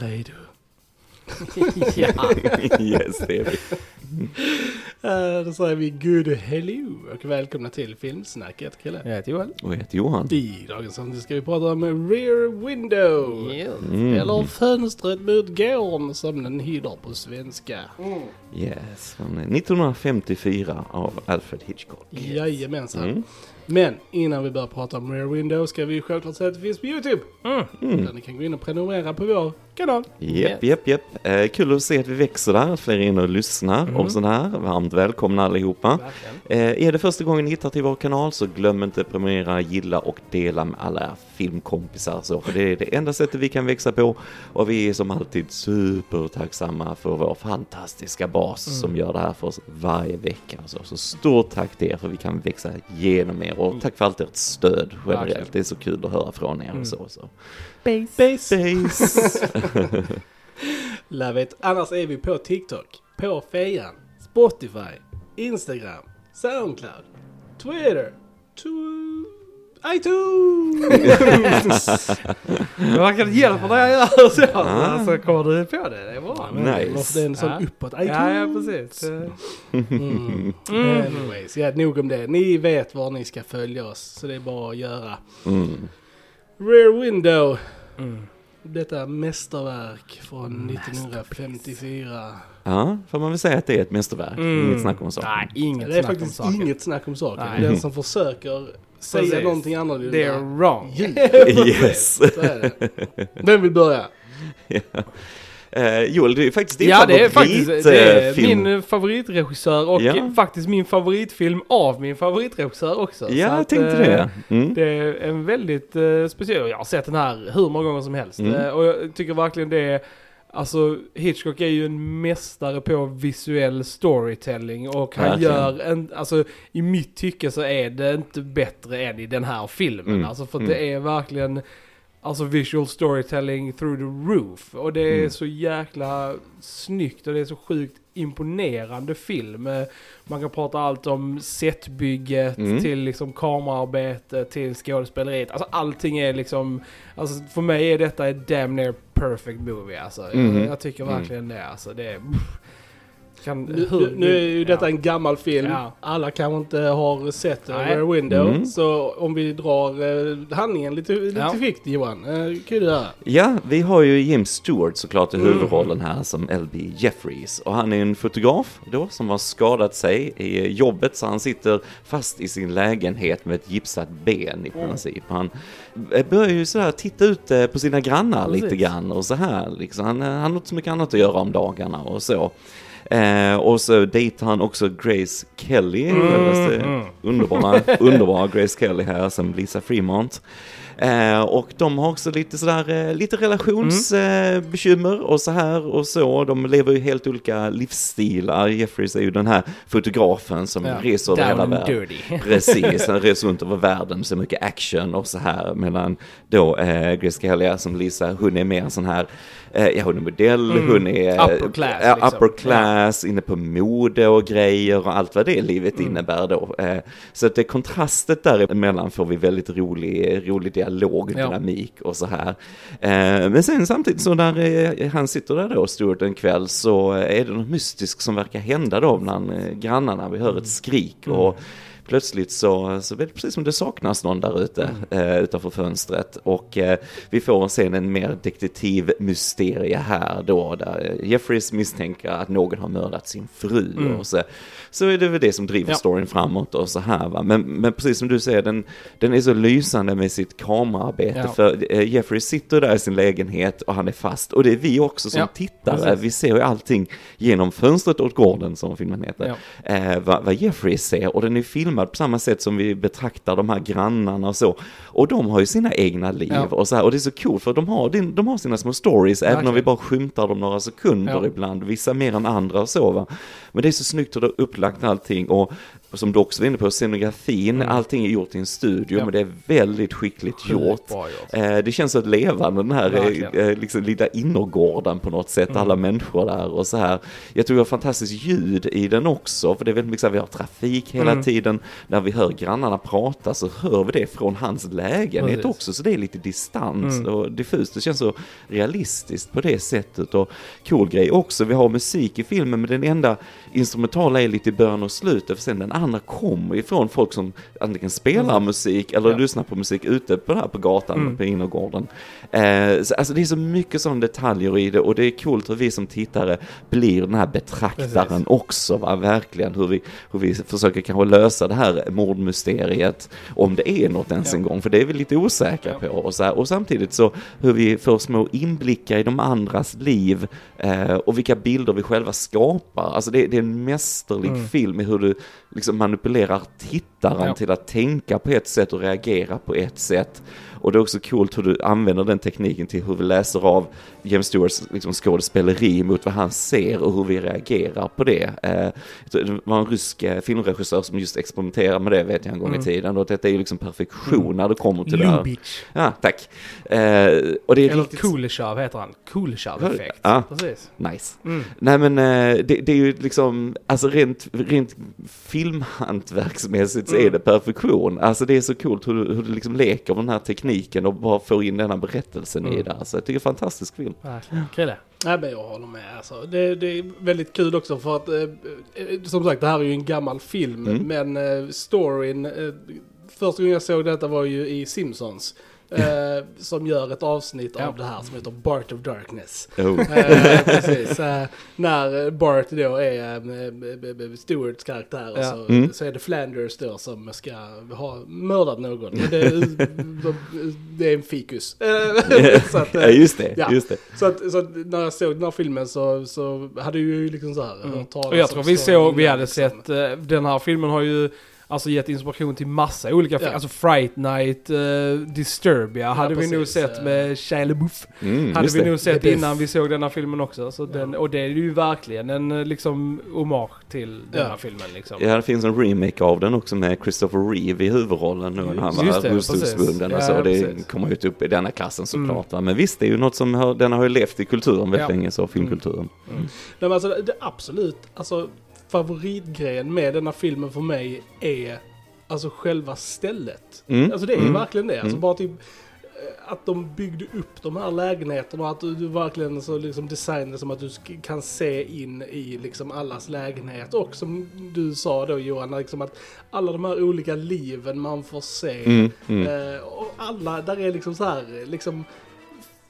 Redo. ja. yes, det är vi. Uh, då säger vi good hello och välkomna till Filmsnack. Jag heter Chrille. Jag heter Joel. Och jag heter Johan. I dagens avsnitt ska vi prata om Rear Window. Mm. Eller Fönstret mot gården som den heter på svenska. Yes, från 1954 av Alfred Hitchcock. Jajamensan. Mm. Men innan vi börjar prata om Rear Window ska vi självklart säga att det finns på YouTube. Mm. Där ni kan gå in och prenumerera på vår kanal. Japp, japp, japp. Eh, kul att se att vi växer där, fler är inne och lyssnar och sådär. Varmt välkomna allihopa. Eh, är det första gången ni hittar till vår kanal så glöm inte att prenumerera, gilla och dela med alla filmkompisar. Så, för det är det enda sättet vi kan växa på och vi är som alltid supertacksamma för vår fantastiska bas som gör det här för oss varje vecka. Så, så stort tack till er för vi kan växa genom er och tack för allt ert stöd generellt. Verkligen. Det är så kul att höra från er och så. så. Base. Base. Love it. Annars är vi på TikTok, på Fejan, Spotify, Instagram, Soundcloud, Twitter, tu- iTunes! Man kan hjälpa när jag gör så. Ah. Så kommer du på det. Det är bra. Nice. Det är en sån Ja. uppåt. iTunes! Ja, ja precis. Mm. Anyways, ja, nog om det. Ni vet var ni ska följa oss, så det är bara att göra. Mm. Rear Window, Mm. Detta mästerverk från 1954. Ja, får man väl säga att det är ett mästerverk. Mm. Inget snack om saken. Nej, inget Det är snack om faktiskt saken. inget snack om saken. Nej. Den som försöker säga Precis. någonting annorlunda. Det är wrong. Yes. Vem vill börja? Ja. Eh, Joel, det är faktiskt din Ja, det är faktiskt favorit, det är eh, film. min favoritregissör och Ja. faktiskt min favoritfilm av min favoritregissör också. Så Ja, jag att, tänkte eh, det. Mm. Det är en väldigt uh, speciell, jag har sett den här hur många gånger som helst. Mm. Eh, och jag tycker verkligen det är, alltså Hitchcock är ju en mästare på visuell storytelling och han Verkligen. gör en, alltså i mitt tycke så är det inte bättre än i den här filmen. Mm. Alltså för Mm. det är verkligen, alltså visual storytelling through the roof. Och det är Mm. så jäkla snyggt och det är så sjukt imponerande film. Man kan prata allt om setbygget Mm. till liksom kameraarbete till skådespeleriet. Alltså allting är liksom, alltså för mig är detta ett damn near perfect movie alltså. Mhm. Jag, jag tycker Mm. verkligen det alltså. Det är, kan, Nu, hur- nu, nu är ju detta ja. en gammal film. Ja. Alla kanske inte har sett eh. Rear Window. Mm. Så om vi drar eh, handlingen lite, lite Ja. kvickt Johan. Eh, kan du göra? Ja, vi har ju Jim Stewart såklart i Mm. huvudrollen här som L.B. Jeffries. Och han är en fotograf då som har skadat sig i jobbet så han sitter fast i sin lägenhet med ett gipsat ben i Mm. princip. Han börjar ju sådär titta ut eh, på sina grannar Precis. lite grann och så här liksom. Han, eh, han har inte så mycket annat att göra om dagarna och så. Eh, och så dejtar han också Grace Kelly, självaste mm. underbara, underbara Grace Kelly här som Lisa Fremont. Eh, och de har också lite sådär, eh, lite relationsbekymmer eh, bekymmer och så här och så. De lever ju helt olika livsstilar. Jeffries är ju den här fotografen som Ja. reser över hela världen. dirty. Precis, han reser runt över världen, så mycket action och så här. Medan då eh, Grace Kelly som Lisa, hon är mer sån här, eh, ja hon är modell, Mm. hon är Upper class, ja, liksom. upper class, inne på mode och grejer och allt vad det livet Mm. innebär då. Eh, så att det kontrastet däremellan får vi väldigt rolig, rolig dialog, Ja. dynamik och så här. Eh, men sen samtidigt så när eh, han sitter där då, Stuart, en kväll så är det något mystiskt som verkar hända då bland eh, grannarna. Vi hör Mm. ett skrik och plötsligt så, så är det precis som det saknas någon där ute Mm. eh, utanför fönstret och eh, vi får sen en mer detektivmysterie här då där Jeffries misstänker att någon har mördat sin fru Mm. och så, så är det väl det som driver Ja. storyn framåt och så här va. Men, men precis som du säger, den, den är så lysande med sitt kameraarbete Ja. för eh, Jeffries sitter där i sin lägenhet och han är fast och det är vi också som Ja, tittare, precis. vi ser ju allting genom fönstret åt gården som filmen heter eh, vad, vad Jeffrey ser och den är filmad på samma sätt som vi betraktar de här grannarna och så. Och de har ju sina egna liv Ja. och så här, och det är så coolt för de har, din, de har sina små stories även om Verkligen. vi bara skymtar dem några sekunder Ja. ibland, vissa mer än andra och så va. Men det är så snyggt hur det är upplagt allting och som du också var inne på, scenografin, allting är gjort i en studio, Mm. Ja. men det är väldigt skickligt Sjukt gjort. gjort. Eh, det känns så levande den här Verkligen. Mm. eh, liksom lilla innergården på något sätt, alla människor där och så här. Jag tror vi har fantastiskt ljud i den också, för det är väldigt mycket så här, vi har trafik hela Mm. tiden. När vi hör grannarna prata så hör vi det från hans lägenhet Precis. också, så det är lite distans Mm. och diffust. Det känns så realistiskt på det sättet och cool grej också. Vi har musik i filmen, men den enda instrumentala är lite i början och slutet, för sen den andra kommer ifrån folk som antingen spelar musik eller Ja. lyssnar på musik ute på, här på gatan, Mm. på innergården. Eh, så, alltså det är så mycket sådana detaljer i det och det är coolt hur vi som tittare blir den här betraktaren Precis. också, va? verkligen. Hur vi, hur vi försöker kanske lösa det här mordmysteriet, om det är något ens Ja. en gång, för det är vi lite osäkra Ja. på. Och, så här. och samtidigt så hur vi får små inblickar i de andras liv eh, och vilka bilder vi själva skapar. Alltså det, det är en mästerlig Mm. film i hur du liksom manipulerar tittaren Ja. till att tänka på ett sätt och reagera på ett sätt. Och det är också coolt hur du använder den tekniken till hur vi läser av James Stewarts liksom, skådespeleri mot vad han ser och hur vi reagerar på det. Eh, det var en rysk eh, filmregissör som just experimenterade med det vet jag en gång Mm. i tiden och detta är ju liksom perfektion när det kommer till det här. Lubitsch. Ja, tack. Eh, och det är Eller riktigt... Kuleshov heter han. Kuleshov-effekt. Ja. Precis. Nice. Mm. Nej men det, det är ju liksom, alltså rent, rent filmhantverksmässigt så är Mm. det perfektion. Alltså det är så coolt hur, du- hur du liksom leker med den här tekniken och bara får in den här berättelsen i Mm. det. Så jag tycker det är en fantastisk film. Verkligen. Krille. Nej men jag håller med alltså. Det, det är väldigt kul också för att eh, eh, som sagt det här är ju en gammal film Mm. men eh, storyn, eh, första gången jag såg detta var ju i Simpsons. Eh, som gör ett avsnitt Ja. av det här som heter Bart of Darkness. Oh. Eh, precis, eh, när Bart då är eh, Stewarts karaktär och Ja. så, Mm. så är det Flanders då som ska ha mördat någon. Men det, det är en fikus. Eh, så att, eh, Ja just det, Ja. just det. så, att, så att när jag såg den här filmen så, så hade jag ju liksom så här Mm. Och jag tror vi såg, vi hade liksom. sett, eh, den här filmen har ju alltså gett inspiration till massa olika filmer. Ja. Alltså Fright Night, uh, Disturbia hade vi nog precis, sett med Shia LaBeouf. Mm, Hade vi det. nog sett innan vi såg denna filmen också. Så den, och det är ju verkligen en eh, liksom hommage till denna Ja. filmen liksom. Ja, det finns en remake av den också med Christopher Reeve i huvudrollen nu när han var det, rullstolsbunden och precis. så. Ja, det precis. kommer ju upp i denna klassen såklart. Mm. Men visst, det är ju något som har, den har ju levt i kulturen väldigt Ja. länge, så filmkulturen. Nej, men alltså, det absolut, alltså favoritgrejen med denna filmen för mig är alltså själva stället. Mm. Alltså det är Mm. verkligen det. Alltså Mm. bara typ eh, att de byggde upp de här lägenheterna och att du, du verkligen så liksom designade som att du kan se in i liksom allas lägenhet. Och som du sa då Johan, liksom att alla de här olika liven man får se. Mm, mm. Eh, och alla, där är liksom så här, liksom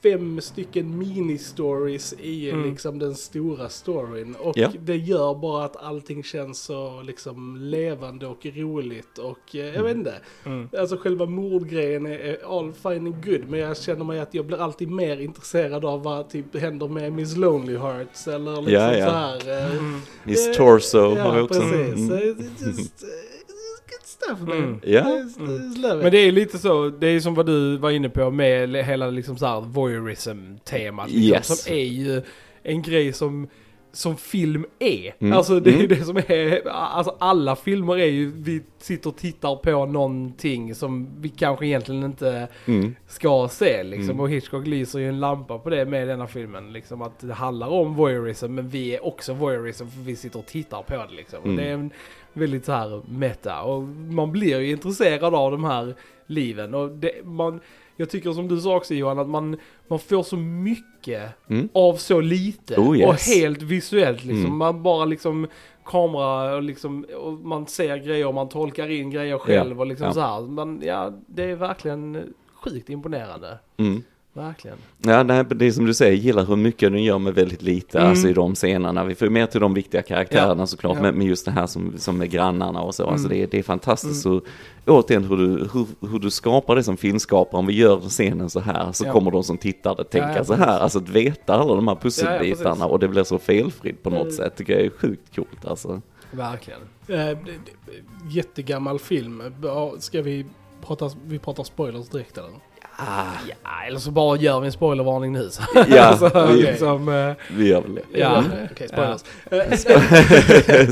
fem stycken mini-stories i Mm. liksom den stora storyn. Och Ja. det gör bara att allting känns så liksom levande och roligt och eh, jag vet inte. Mm. Alltså själva mordgrejen är, är all fine and good men jag känner mig att jag blir alltid mer intresserad av vad typ händer med Miss Lonely Hearts eller liksom Ja, ja. så här. eh, Mm. Miss eh, Torso har vi också. precis. Mm. Eh, just, man. Mm. Ja. It. Men det är lite så, det är som vad du var inne på med hela liksom så här voyeurism-temat. Liksom, Yes. Som är ju en grej som, som film är. Mm. Alltså det är Mm. det som är, alltså alla filmer är ju, vi sitter och tittar på någonting som vi kanske egentligen inte Mm. ska se liksom. Mm. Och Hitchcock lyser ju en lampa på det med denna filmen. Liksom att det handlar om voyeurism men vi är också voyeurism för vi sitter och tittar på det liksom. Mm. Och det är en väldigt så här meta och man blir ju intresserad av de här liven. Och det, man, jag tycker som du sa också Johan att man, man får så mycket Mm. av så lite. Oh, yes. Och helt visuellt liksom. Mm. Man bara liksom kamera och liksom, och man ser grejer och man tolkar in grejer själv och liksom Ja. så här. Man, ja, det är verkligen sjukt imponerande. Mm. Verkligen. Ja, nej, det är som du säger, jag gillar hur mycket den gör med väldigt lite, Mm. alltså i de scenerna. Vi får mer till de viktiga karaktärerna Ja. såklart, Ja. men, just det här som, som med grannarna och så, alltså Mm. det, är- det är fantastiskt. Så, återigen hur du, hur, hur du skapar det som filmskapare, om vi gör scenen så här så Ja. kommer de som tittar att tänka Ja, ja, så här, alltså att veta alla de här pusselbitarna och det blir så felfritt på något Mm. sätt, tycker jag är sjukt coolt alltså. Verkligen. Eh, det- det- jättegammal film. Ska vi prata, vi pratar spoilers direkt eller? Ja, eller så bara gör vi en spoilervarning nu. Så. Ja, alltså, vi- liksom, eh, vi gör väl det. Ja. Okej, spoilers.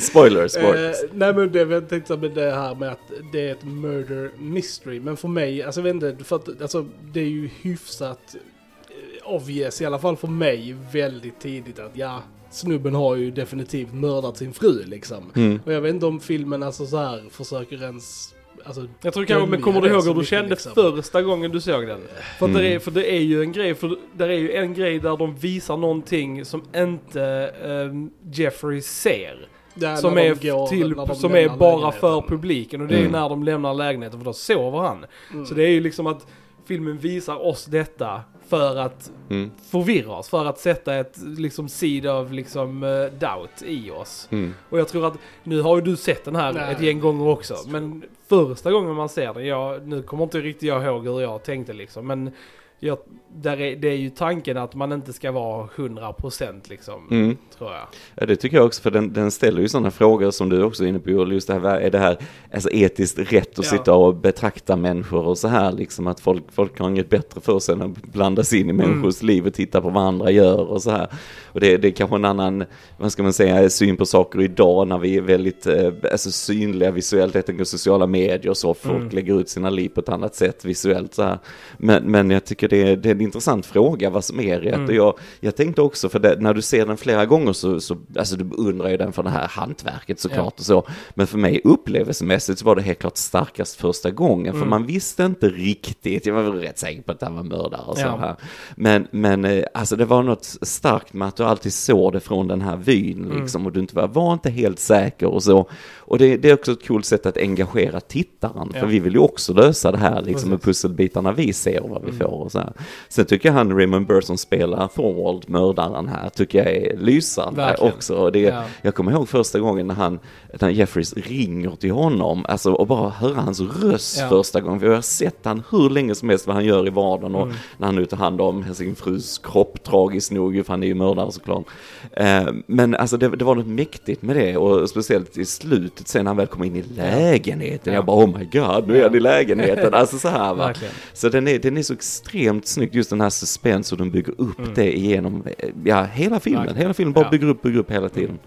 spoilers, spoilers. Eh, nej men det jag tänkte med det här med att det är ett murder mystery. Men för mig, alltså jag vet inte, för att, alltså, det är ju hyfsat eh, obvious, i alla fall för mig, väldigt tidigt att ja, snubben har ju definitivt mördat sin fru liksom. Mm. Och jag vet inte om filmen alltså så här försöker ens, alltså jag tror kanske, men kommer du ihåg hur du kände liksom. första gången du såg den? För, Mm. det är, för det är ju en grej, för det är ju en grej där de visar någonting som inte ehm, Jeffrey ser. Ja, som är, går- till, som är bara lägenheten. för publiken och det är Mm. när de lämnar lägenheten för då sover han. Mm. Så det är ju liksom att filmen visar oss detta för att Mm. förvirra oss, för att sätta ett liksom seed of liksom eh, doubt i oss. Mm. Och jag tror att, nu har ju du sett den här Nej. ett gäng gånger också, men första gången man ser den, jag, nu kommer inte riktigt jag ihåg hur jag tänkte liksom, men jag, där är, det är ju tanken att man inte ska vara 100% liksom, Mm. tror jag. Ja, det tycker jag också, för den, den ställer ju sådana frågor som du också är inne på, just det här, är det här alltså etiskt rätt att Ja. sitta och betrakta människor och så här, liksom att folk, folk har inget bättre för sig än att blanda sig in i Mm. människors liv och titta på vad andra gör och så här. Och det, det är kanske en annan, vad ska man säga, syn på saker idag när vi är väldigt eh, alltså synliga visuellt, jag tänker sociala medier och så, folk Mm. lägger ut sina liv på ett annat sätt visuellt så här. Men, men jag tycker det är, det är en intressant fråga vad som är rätt. Mm. Och jag, jag tänkte också, för det, när du ser den flera gånger så, så alltså du beundrar ju den för det här hantverket såklart och så. Men för mig upplevelsemässigt så var det helt klart starkast första gången, för Mm. man visste inte riktigt, jag var väl rätt säker på att han var mördare och så Ja. här. Men, men eh, alltså det var något starkt med att du alltid såg det från den här vyn Mm. liksom, och du inte var, var inte helt säker och så. Och det, det är också ett coolt sätt att engagera tittaren, för Ja. vi vill ju också lösa det här liksom med pusselbitarna vi ser och vad vi Mm. får och så här. Sen tycker jag han Raymond Burr som spelar Thorwald, mördaren här, tycker jag är lysande Verkligen. också. Det, Ja. Jag kommer ihåg första gången när han, när Jeffries ringer till honom, alltså och bara höra hans röst Ja. första gången. För jag har sett han hur länge som helst vad han gör i vardagen och Mm. när han nu tar hand om sin frus kropp, tragiskt nog, för han är ju mördare såklart. Eh, men alltså det, det var något mäktigt med det och speciellt i slutet sen när han väl kom in i lägenheten. Ja. Jag bara oh my god, nu är han i lägenheten. Alltså så här va. Så den är, den är så extremt snyggt, just den här suspense och de bygger upp Mm. det igenom, eh, ja hela filmen. Verkligen. Hela filmen bara Ja. bygger upp, bygger upp hela tiden.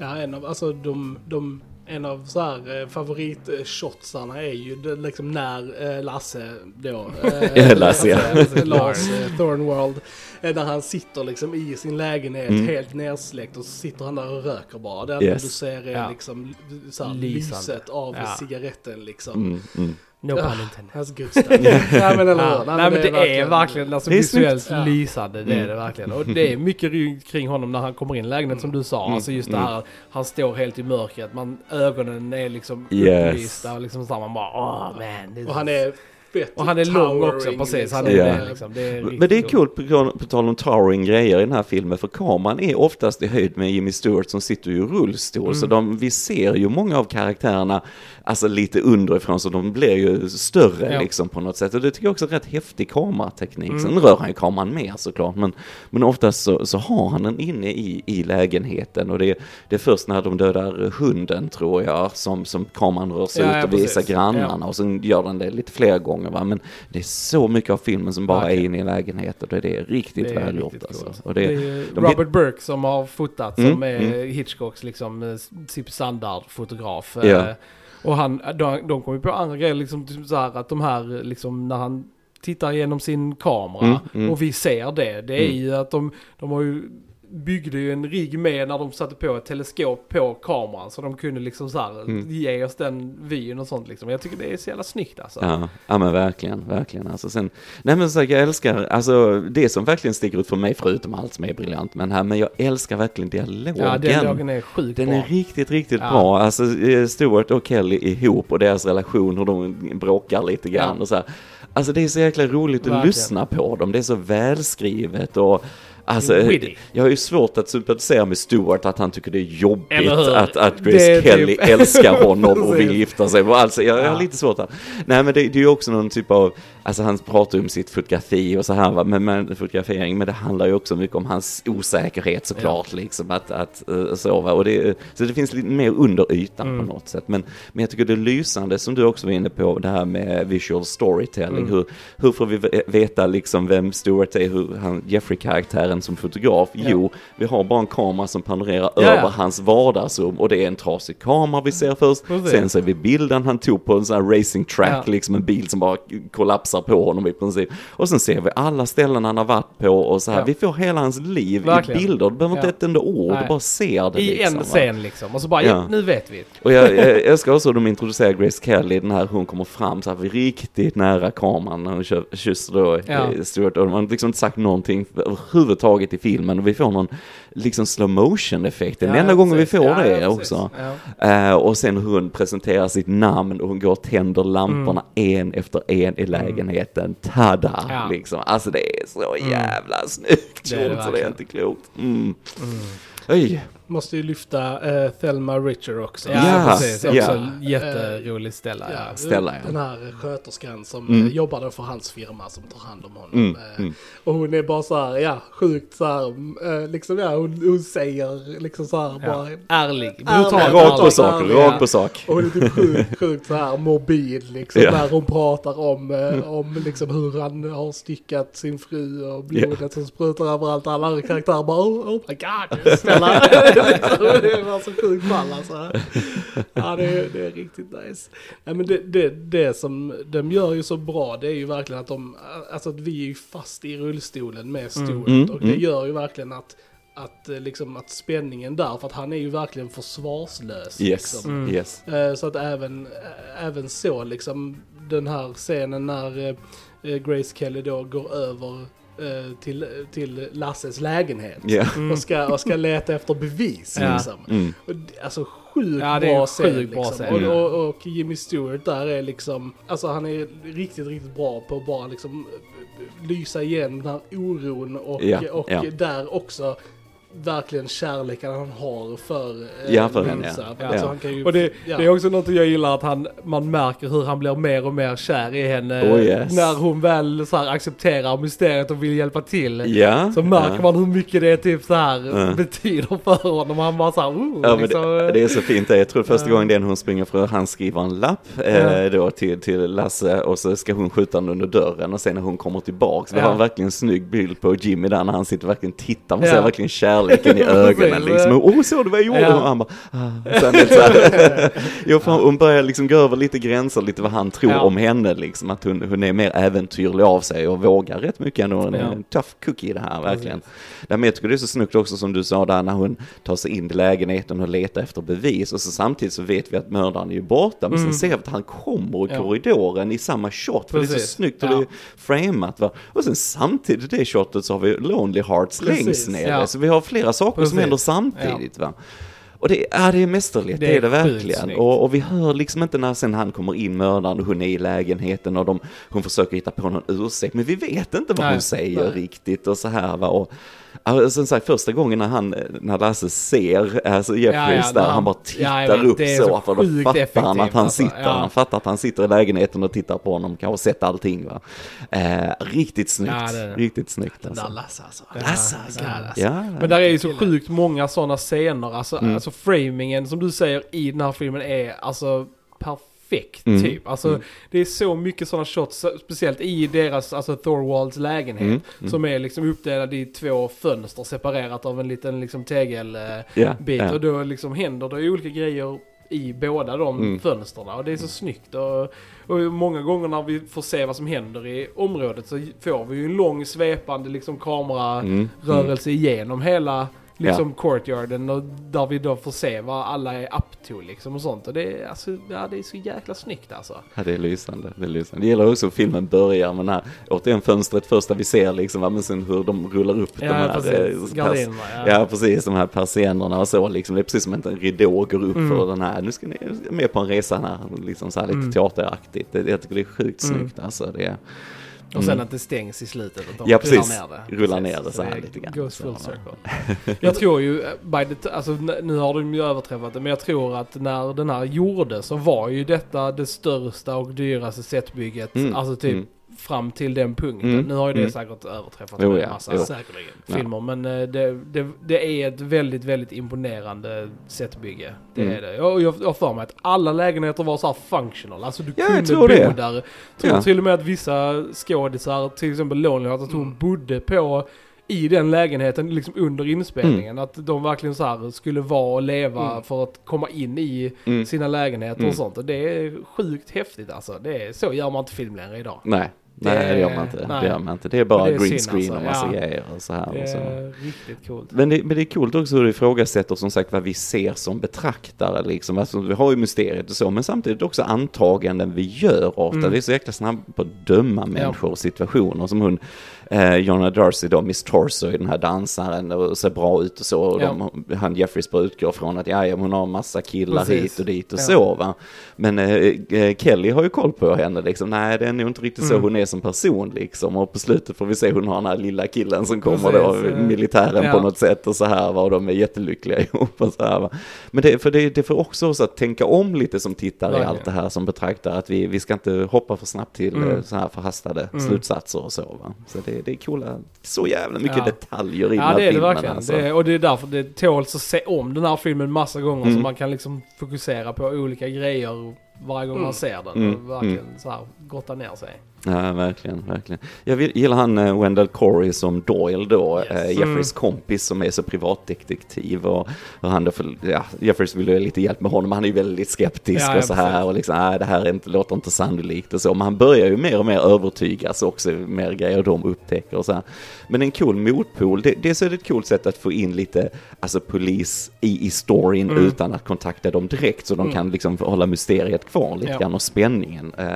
Ja, en av, alltså de, de, en av så här eh, favoritshotsarna är ju det, liksom när eh, Lasse då, eh, Lasse, ja. Lasse, Lars eh, Thornworld, eh, när han sitter liksom i sin lägenhet Mm. helt nersläckt och så sitter han där och röker bara. Det enda Yes. du ser är Ja. liksom så här, lyset av Ja. cigaretten liksom. Mm, mm. No pun intended. That's good stuff. Nej men eller Ja, hur? nej, men det är verkligen alltså, Det är visuellt snyggt. Ja. lysande, det är det verkligen. Och det är mycket kring honom när han kommer in i lägenheten som du sa. Mm. Alltså just det Mm. här, han står helt i mörkret, man, ögonen är liksom Yes. upplysta och liksom så här, man bara åh man. Och han är och han är lång också, precis. Han är Ja. det liksom. Det är Men det är coolt på, på tal om towering grejer i den här filmen, för kameran är oftast i höjd med Jimmy Stewart som sitter i rullstol, så Mm. de, vi ser ju många av karaktärerna alltså lite underifrån, så de blir ju större Ja. liksom på något sätt. Och det tycker jag också är rätt häftig kamerateknik. Mm. Sen rör han ju kameran mer såklart, men, men oftast så, så har han den inne i, i lägenheten och det, det är först när de dödar hunden tror jag, som, som kameran rör sig Ja, ut ja, och visar precis. grannarna och sen gör den det lite fler gånger va, men det är så mycket av filmen som bara Verkligen. är inne i lägenheten och det är riktigt Det är välgjort riktigt alltså. coolt. Och det det, är de- Robert Burke som har fotat, som Mm, är mm. Hitchcocks liksom eh, Zipp Sandard-fotograf. Ja. Eh, Och han, de, de kom ju på andra grejer, liksom typ så här att de här, liksom när han tittar genom sin kamera Mm, mm. och vi ser det, det är Mm. ju att de, de har ju byggde ju en rigg med när de satte på ett teleskop på kameran så de kunde liksom så här Mm. ge oss den vyn och sånt liksom. Jag tycker det är så jävla snyggt alltså. Ja, ja men verkligen, verkligen. Alltså sen, nej men så jag älskar, alltså det som verkligen sticker ut för mig, förutom allt som är briljant med den här, men jag älskar verkligen dialogen. Ja, dialogen är sjukt Den bra. är riktigt, riktigt Ja. bra. Alltså eh, Stuart och Kelly ihop och deras relation, hur de bråkar lite grann Ja. och så här. Alltså det är så jäkla roligt att Verkligen. lyssna på dem. Det är så välskrivet och Alltså, jag har ju svårt att sympatisera med Stewart, att han tycker det är jobbigt att, att Grace Kelly typ- älskar honom och vill gifta sig. Alltså, jag, jag har Ja. lite svårt att... Nej men det, det är ju också någon typ av, alltså han pratar ju om sitt fotografi och så här, va, men, men, fotografering, men det handlar ju också mycket om hans osäkerhet såklart, liksom att, att uh, så, va? Och det, så det finns lite mer under ytan Mm. på något sätt. Men, men jag tycker det är lysande, som du också var inne på, det här med visual storytelling. Mm. Hur, hur får vi ve- veta liksom vem Stewart är, hur han, Jeffrey-karaktären som fotograf? Jo, vi har bara en kamera som panorerar Ja, över ja. hans vardagsrum och det är en trasig kamera vi ser först. Precis. Sen ser vi bilden han tog på en sån här racing track, Ja. liksom en bil som bara kollapsar på honom i princip. Och sen ser vi alla ställen han har varit på och så här. Ja. Vi får hela hans liv Verkligen. i bilder, du behöver inte Ja. ett enda ord, Nej. du bara ser det I liksom. en scen liksom. Och så bara, ja, Ja. nu vet vi. Och jag, jag älskar också hur de introducerar Grace Kelly, den här hon kommer fram så här riktigt nära kameran när hon kysser då Ja. eh, Stuart och de har liksom inte sagt någonting överhuvudtaget i filmen och vi får någon liksom slow motion effekt. Den Ja, enda gången vi får Ja, det ja, också. Eh, och sen hur hon presenterar sitt namn och hon går och tänder lamporna Mm. en efter en i lägenheten. Tada! Ja. Liksom. Alltså det är så jävla snyggt Det är det gjort så det är inte klokt. Mm. Oj, Måste ju lyfta uh, Thelma Richer också. Ja, Ja, precis. Också ja. en jätterolig ställa. Ja. Ja, ja. Den här sköterskan som Mm. eh, jobbade för hans firma som tar hand om honom. Mm, Eh, mm. Och hon är bara så här, ja, sjukt så här, eh, liksom ja, hon, hon säger liksom så här Ja. bara. Ärlig. Brutalt rakt på Ja. sak, Ja. rakt på sak. Och hon är typ sjukt, sjukt så här mobil liksom. Ja. När hon pratar om, eh, om liksom hur han har styckat sin fru och blodet som sprutar överallt. Alla andra karaktärer bara oh, oh my god, snälla. det var så sjukt fall alltså. Ja det är, det är riktigt nice. Nej, men det, det, det som de gör ju så bra det är ju verkligen att de, alltså att vi är ju fast i rullstolen med Stuart. Mm, Och det mm. gör ju verkligen att att, eh, liksom, att spänningen där, för att han är ju verkligen försvarslös. Yes, Liksom. Mm. yes. Eh, Så att även, även så liksom den här scenen när eh, Grace Kelly då går över till, till Lasses lägenhet. Ja. Och, ska, och ska leta efter bevis Ja. liksom. Mm. Och alltså sjukt Ja, bra en scen. sjukt bra liksom. scen. Och, och, och Jimmy Stewart där är liksom, alltså han är riktigt, riktigt bra på att bara liksom eh, lysa igenom den här oron och, Ja, och ja. där också verkligen kärleken han har för eh, Ja, för henne, Lisa. ja. Alltså, Ja. han kan ju, Och det, ja. det är också något jag gillar att han, man märker hur han blir mer och mer kär i henne. Oh, yes. När hon väl så här accepterar mysteriet och vill hjälpa till. Ja. Så märker ja. man hur mycket det typ så här Ja. betyder för honom. Han bara såhär, oh, Ja, liksom, det, det är så fint. Jag tror första gången den hon springer för han skriver en lapp eh, Ja. då till, till Lasse och så ska hon skjuta den under dörren och sen när hon kommer tillbaks, vi Ja. har en verkligen snygg bild på Jimmy där när han sitter och verkligen tittar, man Ja. ser verkligen kärleken i ögonen Precis. liksom. Åh, såg du vad jag gjorde? Ja. Och han bara, ah. Sen det så här, jo, för hon börjar liksom gå över lite gränser, lite vad han tror Ja. om henne liksom, att hon, hon är mer äventyrlig av sig och vågar rätt mycket ändå. Hon är en tough cookie det här verkligen. Men jag tycker det är så snyggt också som du sa där när hon tar sig in i lägenheten och letar efter bevis och så samtidigt så vet vi att mördaren är ju borta men Mm. sen ser vi att han kommer i Ja. korridoren i samma shot för det är Precis. så snyggt och Ja. det är framat va. Och sen samtidigt i det shotet så har vi Lonely Hearts Precis. längst ner Ja. så vi har flera saker som Precis. händer samtidigt va. Och det, ja, det är mästerligt, det, Det är det verkligen. Och, och vi hör liksom inte när sen han kommer in mördaren och hon är i lägenheten och de, hon försöker hitta på någon ursäkt, men vi vet inte vad Nej, hon säger nej. riktigt och så här va. Och, ja, som sagt, första gången när han, när Lasse ser alltså Jeffreys Ja, ja, där, han, han- bara Ja, tittar vet, upp så, så för då fattar han att han alltså. sitter, Ja. han fattar att han sitter i lägenheten och tittar på honom, kanske sett allting va. Eh, riktigt snyggt, Ja, det riktigt snyggt där alltså. Lasse alltså. Ja, Lasse, ja, alltså. Ja, Men där är ju så sjukt många sådana scener. Alltså, Mm. alltså framingen som du säger i den här filmen är alltså perfekt Mm. typ. Alltså Mm. det är så mycket sådana shots, speciellt i deras, alltså Thorwalds lägenhet. Mm, mm. Som är liksom uppdelad i två fönster separerat av en liten liksom tegelbit. Ja, bit ja. Och då liksom händer det olika grejer i båda de Mm. fönstren. Och det är så snyggt. Och, och många gånger när vi får se vad som händer i området så får vi ju en lång svepande liksom kamerarörelse Mm. igenom hela liksom courtyarden och där vi då får se vad alla är up to liksom och sånt. Och det är, alltså, ja, det är så jäkla snyggt alltså. Ja, det är lysande. Det är lysande. Det gäller också filmen börjar med den här, återigen fönstret första vi ser liksom, men sen hur de rullar upp de Ja, här, precis. eh, Gardinerna, ja. Ja, precis, de här persiennerna och så liksom. Det är precis som att en ridå går upp Mm. för den här, nu ska ni med på en resa här, liksom så här lite Mm. teateraktigt. Det, jag tycker det är sjukt Mm. snyggt alltså. Det är, Och sen Mm. att det stängs i slutet. Att de Ja, rullar precis. ner det. Rullar ner det så här lite grann. Goes full circle. Jag tror ju, eh, by the alltså nu har de ju överträffat det, men jag tror att när den här gjordes så var ju detta det största och dyraste setbygget. Mm, Alltså typ mm. Fram till den punkten. Mm, Nu har ju det mm. säkert överträffat Jo, med ja, en massa. Säkerligen. Ja. filmer. Men eh, det, det, det är ett väldigt, väldigt imponerande setbygge. Det Mm. är det. Och jag jag har för mig att alla lägenheter var så här functional. Alltså du Ja, jag kunde tror bo det. där. Jag tror Ja. till och med att vissa skådisar, till exempel Lonely att hon Mm. bodde på i den lägenheten liksom under inspelningen. Mm. Att de verkligen så skulle vara och leva Mm. för att komma in i Mm. sina lägenheter Mm. och sånt. Och det är sjukt häftigt alltså. Det är, så gör man inte film längre idag. Nej, nej Det- gör man inte. nej. Det gör man inte. Det är bara det är green screen alltså. och massa Ja. grejer och så här. Det Och så. är riktigt coolt. Men det, men det är coolt också hur du ifrågasätter som sagt vad vi ser som betraktare liksom. Alltså, vi har ju mysteriet och så, men samtidigt också antaganden vi gör ofta. Mm. Vi är så jäkla snabba på att döma människor och situationer som hon, eh, Jonna Darcy då, Miss Torso i den här dansaren och ser bra ut och så. Och de, han Jeffries bara utgår från att ja, ja, hon har massa killar Precis. hit och dit och Ja. så va. Men eh, eh, Kelly har ju koll på henne liksom. Nej, det är nog inte riktigt så Mm. hon är som person liksom. Och på slutet får vi se hon har den här lilla killen som kommer Precis, då, eh, militären ja. på något sätt och så här va, och de är jättelyckliga ihop och så här va. Men det, för det, det får också oss att tänka om lite som tittare i allt det här som betraktar att vi, vi ska inte hoppa för snabbt till Mm. eh, så här förhastade Mm. slutsatser och så va. Så det, det är coola, så jävla mycket Ja. detaljer i den Ja här det är det filmen verkligen. alltså. Det och det är därför det tåls att se om den här filmen massa gånger Mm. så man kan liksom fokusera på olika grejer varje gång Mm. man ser den. Mm. Och verkligen så här grotta ner sig. Ja, verkligen, verkligen. Jag gillar han eh, Wendell Corey som Doyle då, Yes. eh, Jeffreys kompis som är så privatdetektiv och, och han då, för, ja, Jeffreys vill ju ha lite hjälp med honom, han är ju väldigt skeptisk Ja, och så här och liksom, nej det här är inte, låter inte sannolikt och så, men han börjar ju mer och mer övertygas också, mer grejer de upptäcker och så här. Men en cool motpol, det, dels är det ett coolt sätt att få in lite, alltså polis i, i storyn Mm. utan att kontakta dem direkt så de Mm. kan liksom hålla mysteriet kvar lite Ja. grann och spänningen. Eh,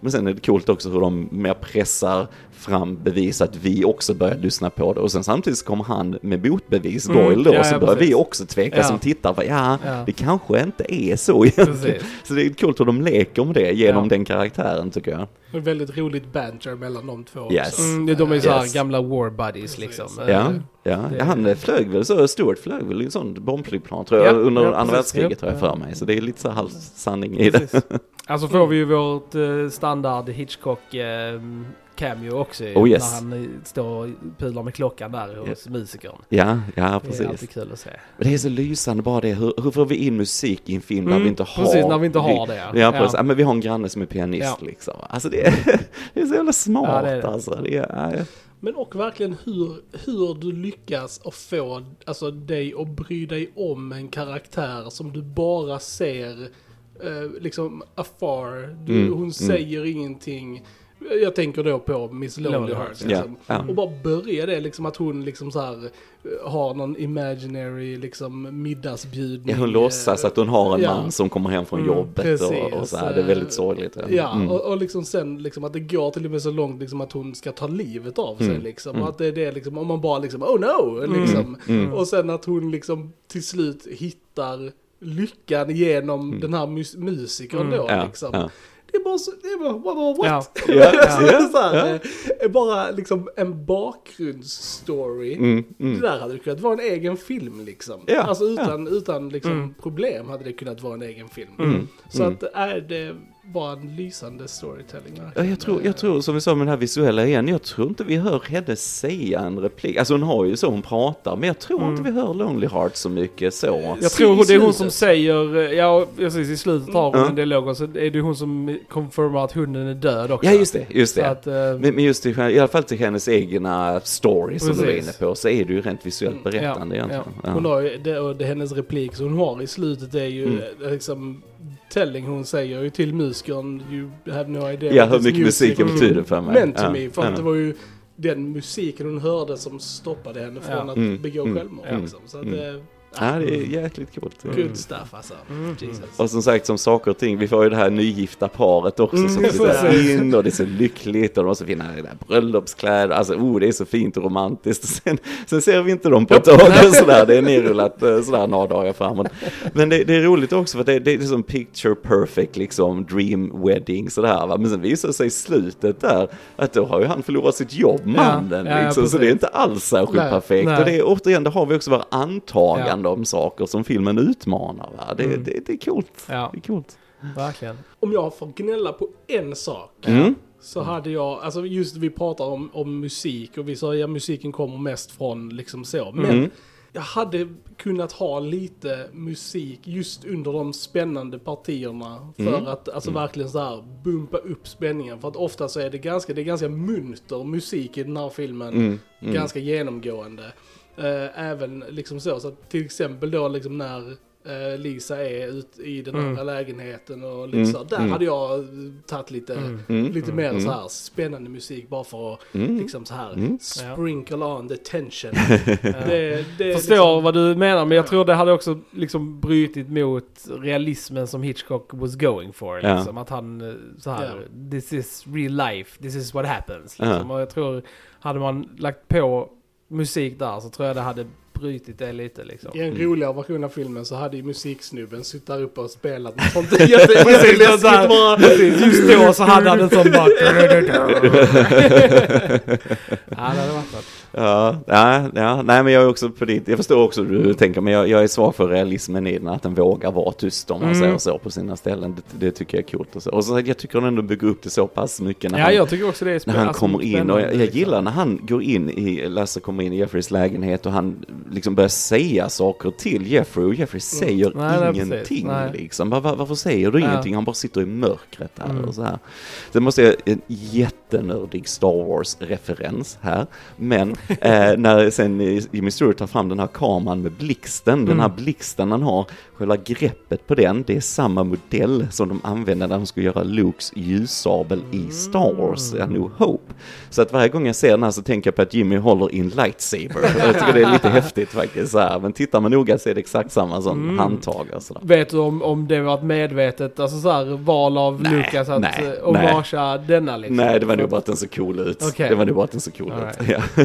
Men sen är det coolt också hur de mer pressar fram bevis att vi också börjar lyssna på det och sen samtidigt så kommer han med motbevis, Mm, Doyle då, ja, så ja, börjar precis. vi också tveka Ja. som tittar, ja, Ja. det kanske inte är så egentligen. Precis. Så det är coolt hur de leker med det genom den karaktären tycker jag. Och väldigt roligt banter mellan de två Yes. också. Mm, de är så här Yes. gamla war buddies liksom. Ja, Eh, ja. det- ja han flög väl så, Stuart flög väl i en sån bombflygplan tror jag Ja, under ja, andra världskriget har jag för mig. Så det är lite så här halvsanning i det. Precis. Alltså får vi ju vårt eh, standard Hitchcock eh, cameo också Oh, yes. När han står och pular med klockan där hos Ja. musikern. Ja, ja Det är precis. alltid kul att se. Men det är så lysande bara det, hur, hur får vi in musik i en film där Mm, vi inte har... Precis, när vi inte har det. Ja, precis. Ja. men vi har en granne som är pianist Ja. liksom. Alltså det är, det är så jävla smart Ja, det är det. alltså. Det är, ja, Men och verkligen hur, hur du lyckas att få alltså, dig att bry dig om en karaktär som du bara ser eh, liksom afar. Du, Mm, hon mm. säger ingenting. Jag tänker då på Miss Lonely Lonely Hearts. Ja, Liksom. ja. Och bara börja det liksom att hon liksom så här eh, har någon imaginary liksom middagsbjudning. ja, hon låtsas eh, att hon har en ja. man som kommer hem från Mm, jobbet och, och så här. Det är väldigt sorgligt. Ja, Mm. och, och liksom sen liksom att det går till och med så långt liksom att hon ska ta livet av sig Mm, liksom. mm. Och att det är det liksom, om man bara liksom, oh no! Liksom. Mm. Och sen att hon liksom till slut hittar lyckan genom Mm. den här mus- musikern Mm. då Ja, liksom. Det är bara så, det är bara, what? Ja. Ja, ja, så här, ja. eh, Bara liksom en bakgrundsstory. Mm, Det mm. där hade det kunnat vara en egen film liksom. Ja, alltså utan, utan liksom Mm. problem hade det kunnat vara en egen film. Mm, Så mm. att är det bara en lysande storytelling Ja, jag, tror, jag tror, som vi sa med den här visuella igen, jag tror inte vi hör henne säga en replik. Alltså hon har ju så hon pratar, men jag tror Mm. inte vi hör Lonely Heart så mycket så. Jag tror det är hon som säger, eh, ja precis i slutet har hon Mm. en dialog och så är det hon som confirmar att hunden är död också. Ja, just det, just det. att, eh, Men, men just till, i alla fall till hennes egna story som du var inne på, så är det ju rent visuellt Mm, berättande ja, egentligen. Ja. Hon har ju, det, och det, hennes replik som hon har i slutet är ju Mm. eh, liksom Telling hon säger ju till musikern You have no idea Ja, hur mycket musiken betyder för mig. meant to Ja, me. För ja. att det var ju den musiken hon hörde som stoppade henne från Ja. att Mm, begå mm, självmord. mm, Liksom. Så att mm. Ja, det är jäkligt coolt. Good stuff alltså. Mm. Jesus. Och som sagt, som saker och ting, vi får ju det här nygifta paret också som Mm, precis. in och det är så lyckligt och de har så fina där bröllopskläder, alltså oh det är så fint och romantiskt. Sen, sen ser vi inte dem på ett tag och sådär, det är nerrullat eh, sådär några dagar framåt. Men det, det är roligt också för det, det är som picture perfect liksom, dream wedding sådär va. Men sen visar det sig i slutet där att då har ju han förlorat sitt jobb, mannen ja, ja, liksom. Så det är inte alls särskilt Nej, perfekt. nej. Och det är återigen, då har vi också våra antagande om saker som filmen utmanar va. Det, Mm. det, det är coolt. Ja. Det är coolt. Verkligen. Om jag får gnälla på en sak. Mm. Så hade jag, alltså just vi pratar om, om musik och vi sa ja musiken kommer mest från liksom så. Men Mm. jag hade kunnat ha lite musik just under de spännande partierna. För Mm. att alltså verkligen så här bumpa upp spänningen. För att ofta så är det ganska, det är ganska munter musik i den här filmen. Mm. Mm. Ganska genomgående. Eh, även liksom så, så att till exempel då liksom när eh, Lisa är ute i den Mm. andra lägenheten och lite Mm, så. Där mm. hade jag eh, tagit lite, Mm. lite mer Mm. så här spännande musik bara för att Mm. liksom så här Mm. sprinkle on the tension. Ja. det, det Förstår liksom, vad du menar, men jag tror det hade också liksom brutit mot realismen som Hitchcock was going for. Ja. Liksom. Att han eh, så här, this is real life, this is what happens. Ja. Liksom. Och jag tror, hade man lagt på musik där så tror jag det hade brutit det lite liksom. I en Mm. roligare version av filmen så hade ju musiksnubben suttit där uppe och spelat något sånt jätteläskigt bara. Precis, Just då så hade han en sån bara... ja, det hade varit något. Ja, ja, ja, nej men jag är också på ditt, jag förstår också hur du tänker men jag, jag är svag för realismen i den, att den vågar vara tyst om man Mm. säger så på sina ställen. Det, det tycker jag är coolt och så. Och så jag tycker han ändå bygger upp det så pass mycket när Ja, han, jag tycker också det är när han alltså, kommer in och jag, jag spännande, gillar liksom. när han går in i, Lasse kommer in i Jeffreys lägenhet och han liksom börjar säga saker till Jeffrey och Jeffrey säger Mm. Nej, ingenting Nej. liksom. Var, var, varför säger du Ja. ingenting? Han bara sitter i mörkret där Mm. och så här. Sen måste jag, en jättenördig Star Wars-referens här, men eh, när sen Jimmy Stewart tar fram den här kameran med blixten, den här Mm. blixten han har, själva greppet på den, det är samma modell som de använde när de skulle göra Lukes ljussabel i Star Wars, A New Hope. Så att varje gång jag ser den här så tänker jag på att Jimmy håller i en lightsaber. Jag tycker det är lite häftigt faktiskt så här. men tittar man noga så är det exakt samma som Mm. handtag och sådär. Vet du om, om det var ett medvetet, alltså så här, val av Nej, Lucas att nej, eh, homagea denna liksom? Nej, det var nog bara att den såg cool ut. Okej. Det var nog bara att den såg cool All ut. right. Ja.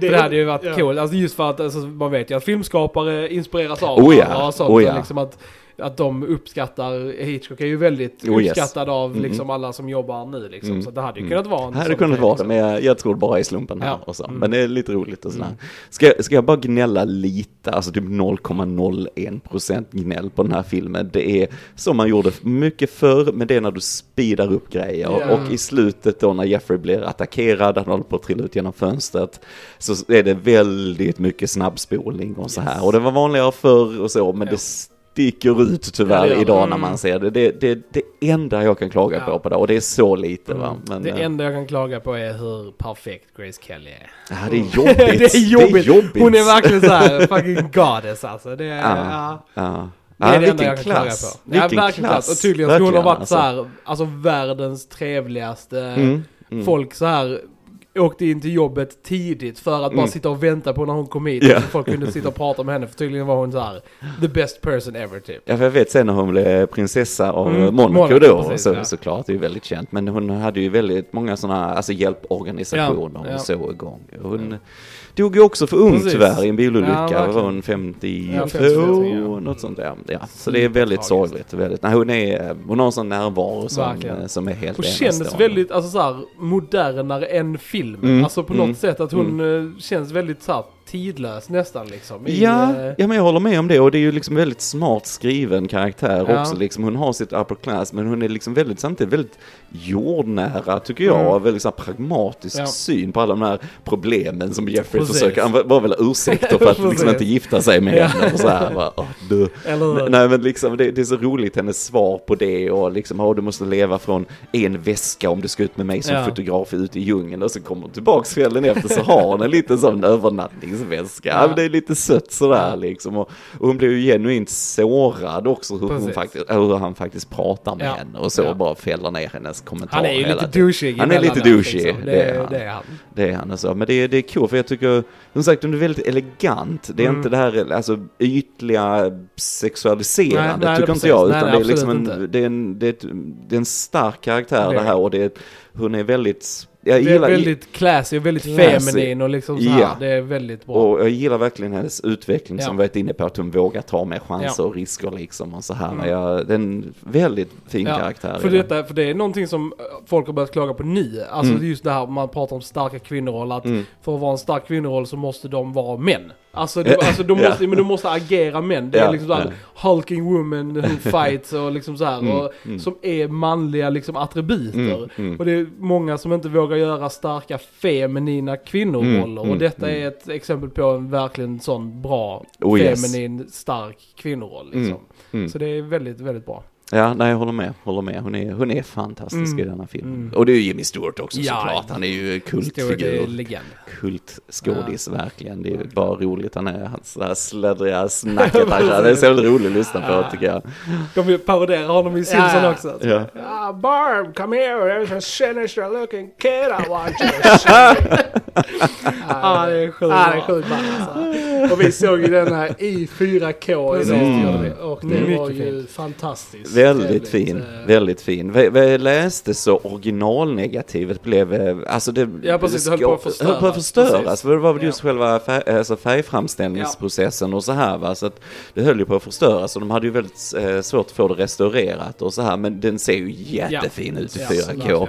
För det hade ju varit ja. coolt, alltså just för att alltså, man vet ju att filmskapare inspireras av Oh ja, varandra och sånt. oh ja. och liksom att, att de uppskattar, Hitchcock är ju väldigt Oh yes. uppskattad av Mm. liksom alla som jobbar nu liksom. Mm. Så det hade ju Mm. kunnat vara en Det hade kunnat vara det, liksom. men jag, jag tror bara i slumpen här Ja. och så. Mm. Men det är lite roligt och sådär. Mm. Ska, ska jag bara gnälla lite, alltså typ 0,01% gnäll på den här filmen. Det är som man gjorde mycket förr, men det är när du speedar upp grejer. Ja. Och i slutet då när Jeffrey blir attackerad, han håller på att trilla ut genom fönstret, så är det väldigt mycket snabbspolning och så här. Yes. Och det var vanligare förr och så, men Ja. det sticker ut tyvärr Ja, det det. idag när Mm. man ser det. Det är det, det enda jag kan klaga Ja. på på det, och det är så lite va. Mm. Men, det eh, enda jag kan klaga på är hur perfekt Grace Kelly är. Ja, det är jobbigt. det är jobbigt. jobbigt. Hon är verkligen så här fucking goddess alltså. Det är, Ja. ja. Ja. Det är Ja, det enda jag kan klaga klass. på. Ja, Vilken verkligen klass. klass. Och tydligen skulle hon ha varit så här, alltså världens trevligaste. Mm, mm. Folk så här åkte in till jobbet tidigt för att bara Mm. sitta och vänta på när hon kom hit. Ja. Så folk kunde sitta och prata med henne för tydligen var hon så här the best person ever typ. Ja, för jag vet sen när hon blev prinsessa av Mm, Monaco, Monaco, då, precis, så, ja. såklart, det är ju väldigt känt. Men hon hade ju väldigt många sådana, alltså hjälporganisationer Ja, ja. och så igång. Hon dog ju också för ung Precis. tyvärr i en bilolycka, Ja, var hon 52, Ja, 52, ja. något sånt där. Ja, så det är väldigt sorgligt. Väldigt, nej, hon, är, hon har en sån närvaro som, Verkligen. som är helt Hon kändes enastående. väldigt, alltså så här, modernare än filmen. Mm, Alltså på mm, något sätt att hon eh, känns väldigt så här, tidlös nästan liksom. I, Ja, eh, ja, men jag håller med om det och det är ju liksom väldigt smart skriven karaktär Ja. också liksom. Hon har sitt upper class men hon är liksom väldigt samtidigt väldigt jordnära tycker jag. Mm. Väldigt så här pragmatisk Ja. syn på alla de här problemen som Jeffrey Precis. försöker, han var- väl ursäkter för att liksom inte gifta sig med Ja. henne och så här. Bara, du. Eller? Nej men liksom det, det är så roligt hennes svar på det och liksom, åh du måste leva från en väska om du ska ut med mig som Ja. fotograf ut i djungeln och så kommer hon tillbaks kvällen efter så har hon en liten sån resväska. Ja. det är lite sött sådär liksom. Och, och hon blir ju genuint sårad också hur, hon faktiskt, hur han faktiskt pratar med Ja. henne och så Ja. bara fäller ner hennes kommentarer Han är ju lite douchig Han är lite douchig, liksom. det Det, är han. det är han. Det är han alltså. Men det är, det är kul för jag tycker, som sagt, hon är väldigt elegant. Det är Mm. inte det här alltså, ytliga Nej, nej, tycker inte jag. Utan Nej, det, är liksom en, det, är en, det, är ett, det är en stark karaktär Det det, är här och det är, hon är väldigt, jag Det är gillar, väldigt classy och väldigt Classy. feminin och liksom så här. Ja. Det är väldigt bra. och jag gillar verkligen hennes utveckling som Ja. vi varit inne på, att hon vågar ta mer chanser och risker liksom och så här. Mm. Jag, det är en väldigt fin Ja, karaktär. För, detta, för det är någonting som eh, folk har börjat klaga på nu. Alltså Mm. är just det här man pratar om starka kvinnoroller. Att Mm. för att vara en stark kvinnoroll så måste de vara män. Alltså, det, alltså Ja. måste, men de måste agera män. Det är Ja, liksom såhär hulking woman who fights och liksom så här, Mm, och, mm. Som är manliga liksom attributer. Mm, mm. Och det är många som inte vågar göra starka feminina kvinnoroller. Mm, och detta är ett exempel på en verkligen sån bra Oh, yes. feminin stark kvinnoroll. Liksom. Så det är väldigt, väldigt bra. Ja, nej jag håller med, håller med. Hon är, hon är fantastisk Mm. i denna filmen. Mm. Och det är ju Jimmy Stewart också Ja, såklart. Han är ju kultfigur. Kultskådis verkligen. Det är ju bara roligt. Han är hans sladdriga snacket. Han, det är så roligt att lyssna på tycker jag. De parodierar honom i Simpson Ja. också. Ja. Ah, Barb, come here, there's a sinister looking kid I want you to see. Ja, det är sjukt Ja, det är sjukt bra. Och vi såg ju den här i 4K Precis, idag. vi. Och det Mycket var ju fint. fantastiskt. Väldigt fin, eh, väldigt fin. Vi, vi läste så originalnegativet blev, eh, alltså det... Ja, precis, det höll på att förstöras. höll på att förstöras. Precis. För det var väl just Ja. själva färg, alltså färgframställningsprocessen och så här va. Så att det höll ju på att förstöras och de hade ju väldigt eh, svårt att få det restaurerat och så här. Men den ser ju jättefin ut i Ja, 4K.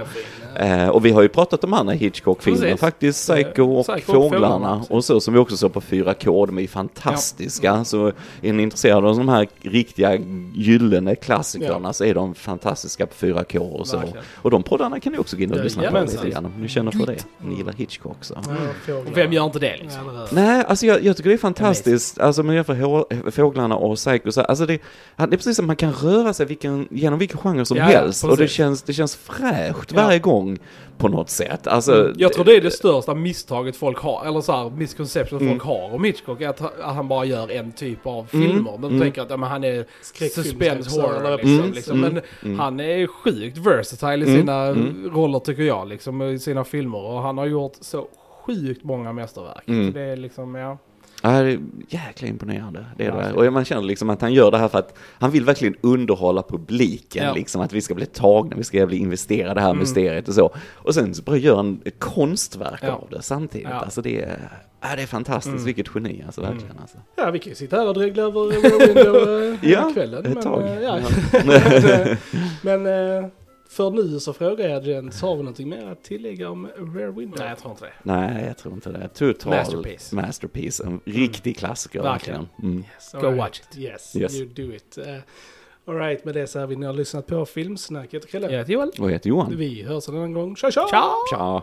Eh, och vi har ju pratat om andra Hitchcock-filmer, Precis. faktiskt Psycho och Psycho och Fåglarna och så som vi också såg på 4K, de är ju fantastiska. Så är ni intresserade av de här riktiga gyllene klassikerna så är de fantastiska på 4K och så. Verkligen. Och de poddarna kan ni också gå in och Ja, lyssna på lite grann om ni känner för det. Ni gillar Hitchcock så. Ja, fåglar. Och vem gör inte det liksom? Ja. Nej, alltså jag, jag tycker det är fantastiskt, alltså med jämför Fåglarna och Psycho, så, alltså det, det är precis som man kan röra sig vilken, genom vilken genre som Ja, ja, helst och det precis. känns, det känns fräscht Ja. varje gång på något sätt. Alltså, Mm. Jag tror det är det största misstaget folk har, eller så här misconception Mm. folk har om Hitchcock, är att, att han bara gör en typ av Mm. filmer. De Mm. tänker att ja, men han är suspense horror eller liksom. Mm. liksom. Men Mm. han är sjukt versatile i sina Mm. roller tycker jag, liksom i sina filmer. Och han har gjort så sjukt många mästerverk. Mm. Så det är liksom, ja. Är jäkla imponerande. Det är det. Och man känner liksom att han gör det här för att han vill verkligen underhålla publiken, Ja. liksom att vi ska bli tagna, vi ska bli investerade i det här Mm. mysteriet och så. Och sen så bara gör han ett konstverk Ja. av det samtidigt. Ja. Alltså det är, ja, det är fantastiskt, Mm. vilket geni alltså, verkligen. Alltså. Ja, vi kan ju sitta här och dregla över Window eh, hela Ja, kvällen. ett men, tag. Ja. men, men eh, för nu så frågar jag Jens, har vi någonting mer att tillägga om Rear Window? Nej, jag tror inte det. Nej, jag tror inte det. Total Masterpiece. masterpiece. En riktig klassiker Verkligen. Mm. Yes, Go right. watch it. Yes, Yes. you do it. Uh, Alright, med det så har vi nu har lyssnat på Filmsnacket. Kalle, Jag heter Joel. Och jag heter Johan. vi hörs en annan gång. Tja tja! Ciao! Tja!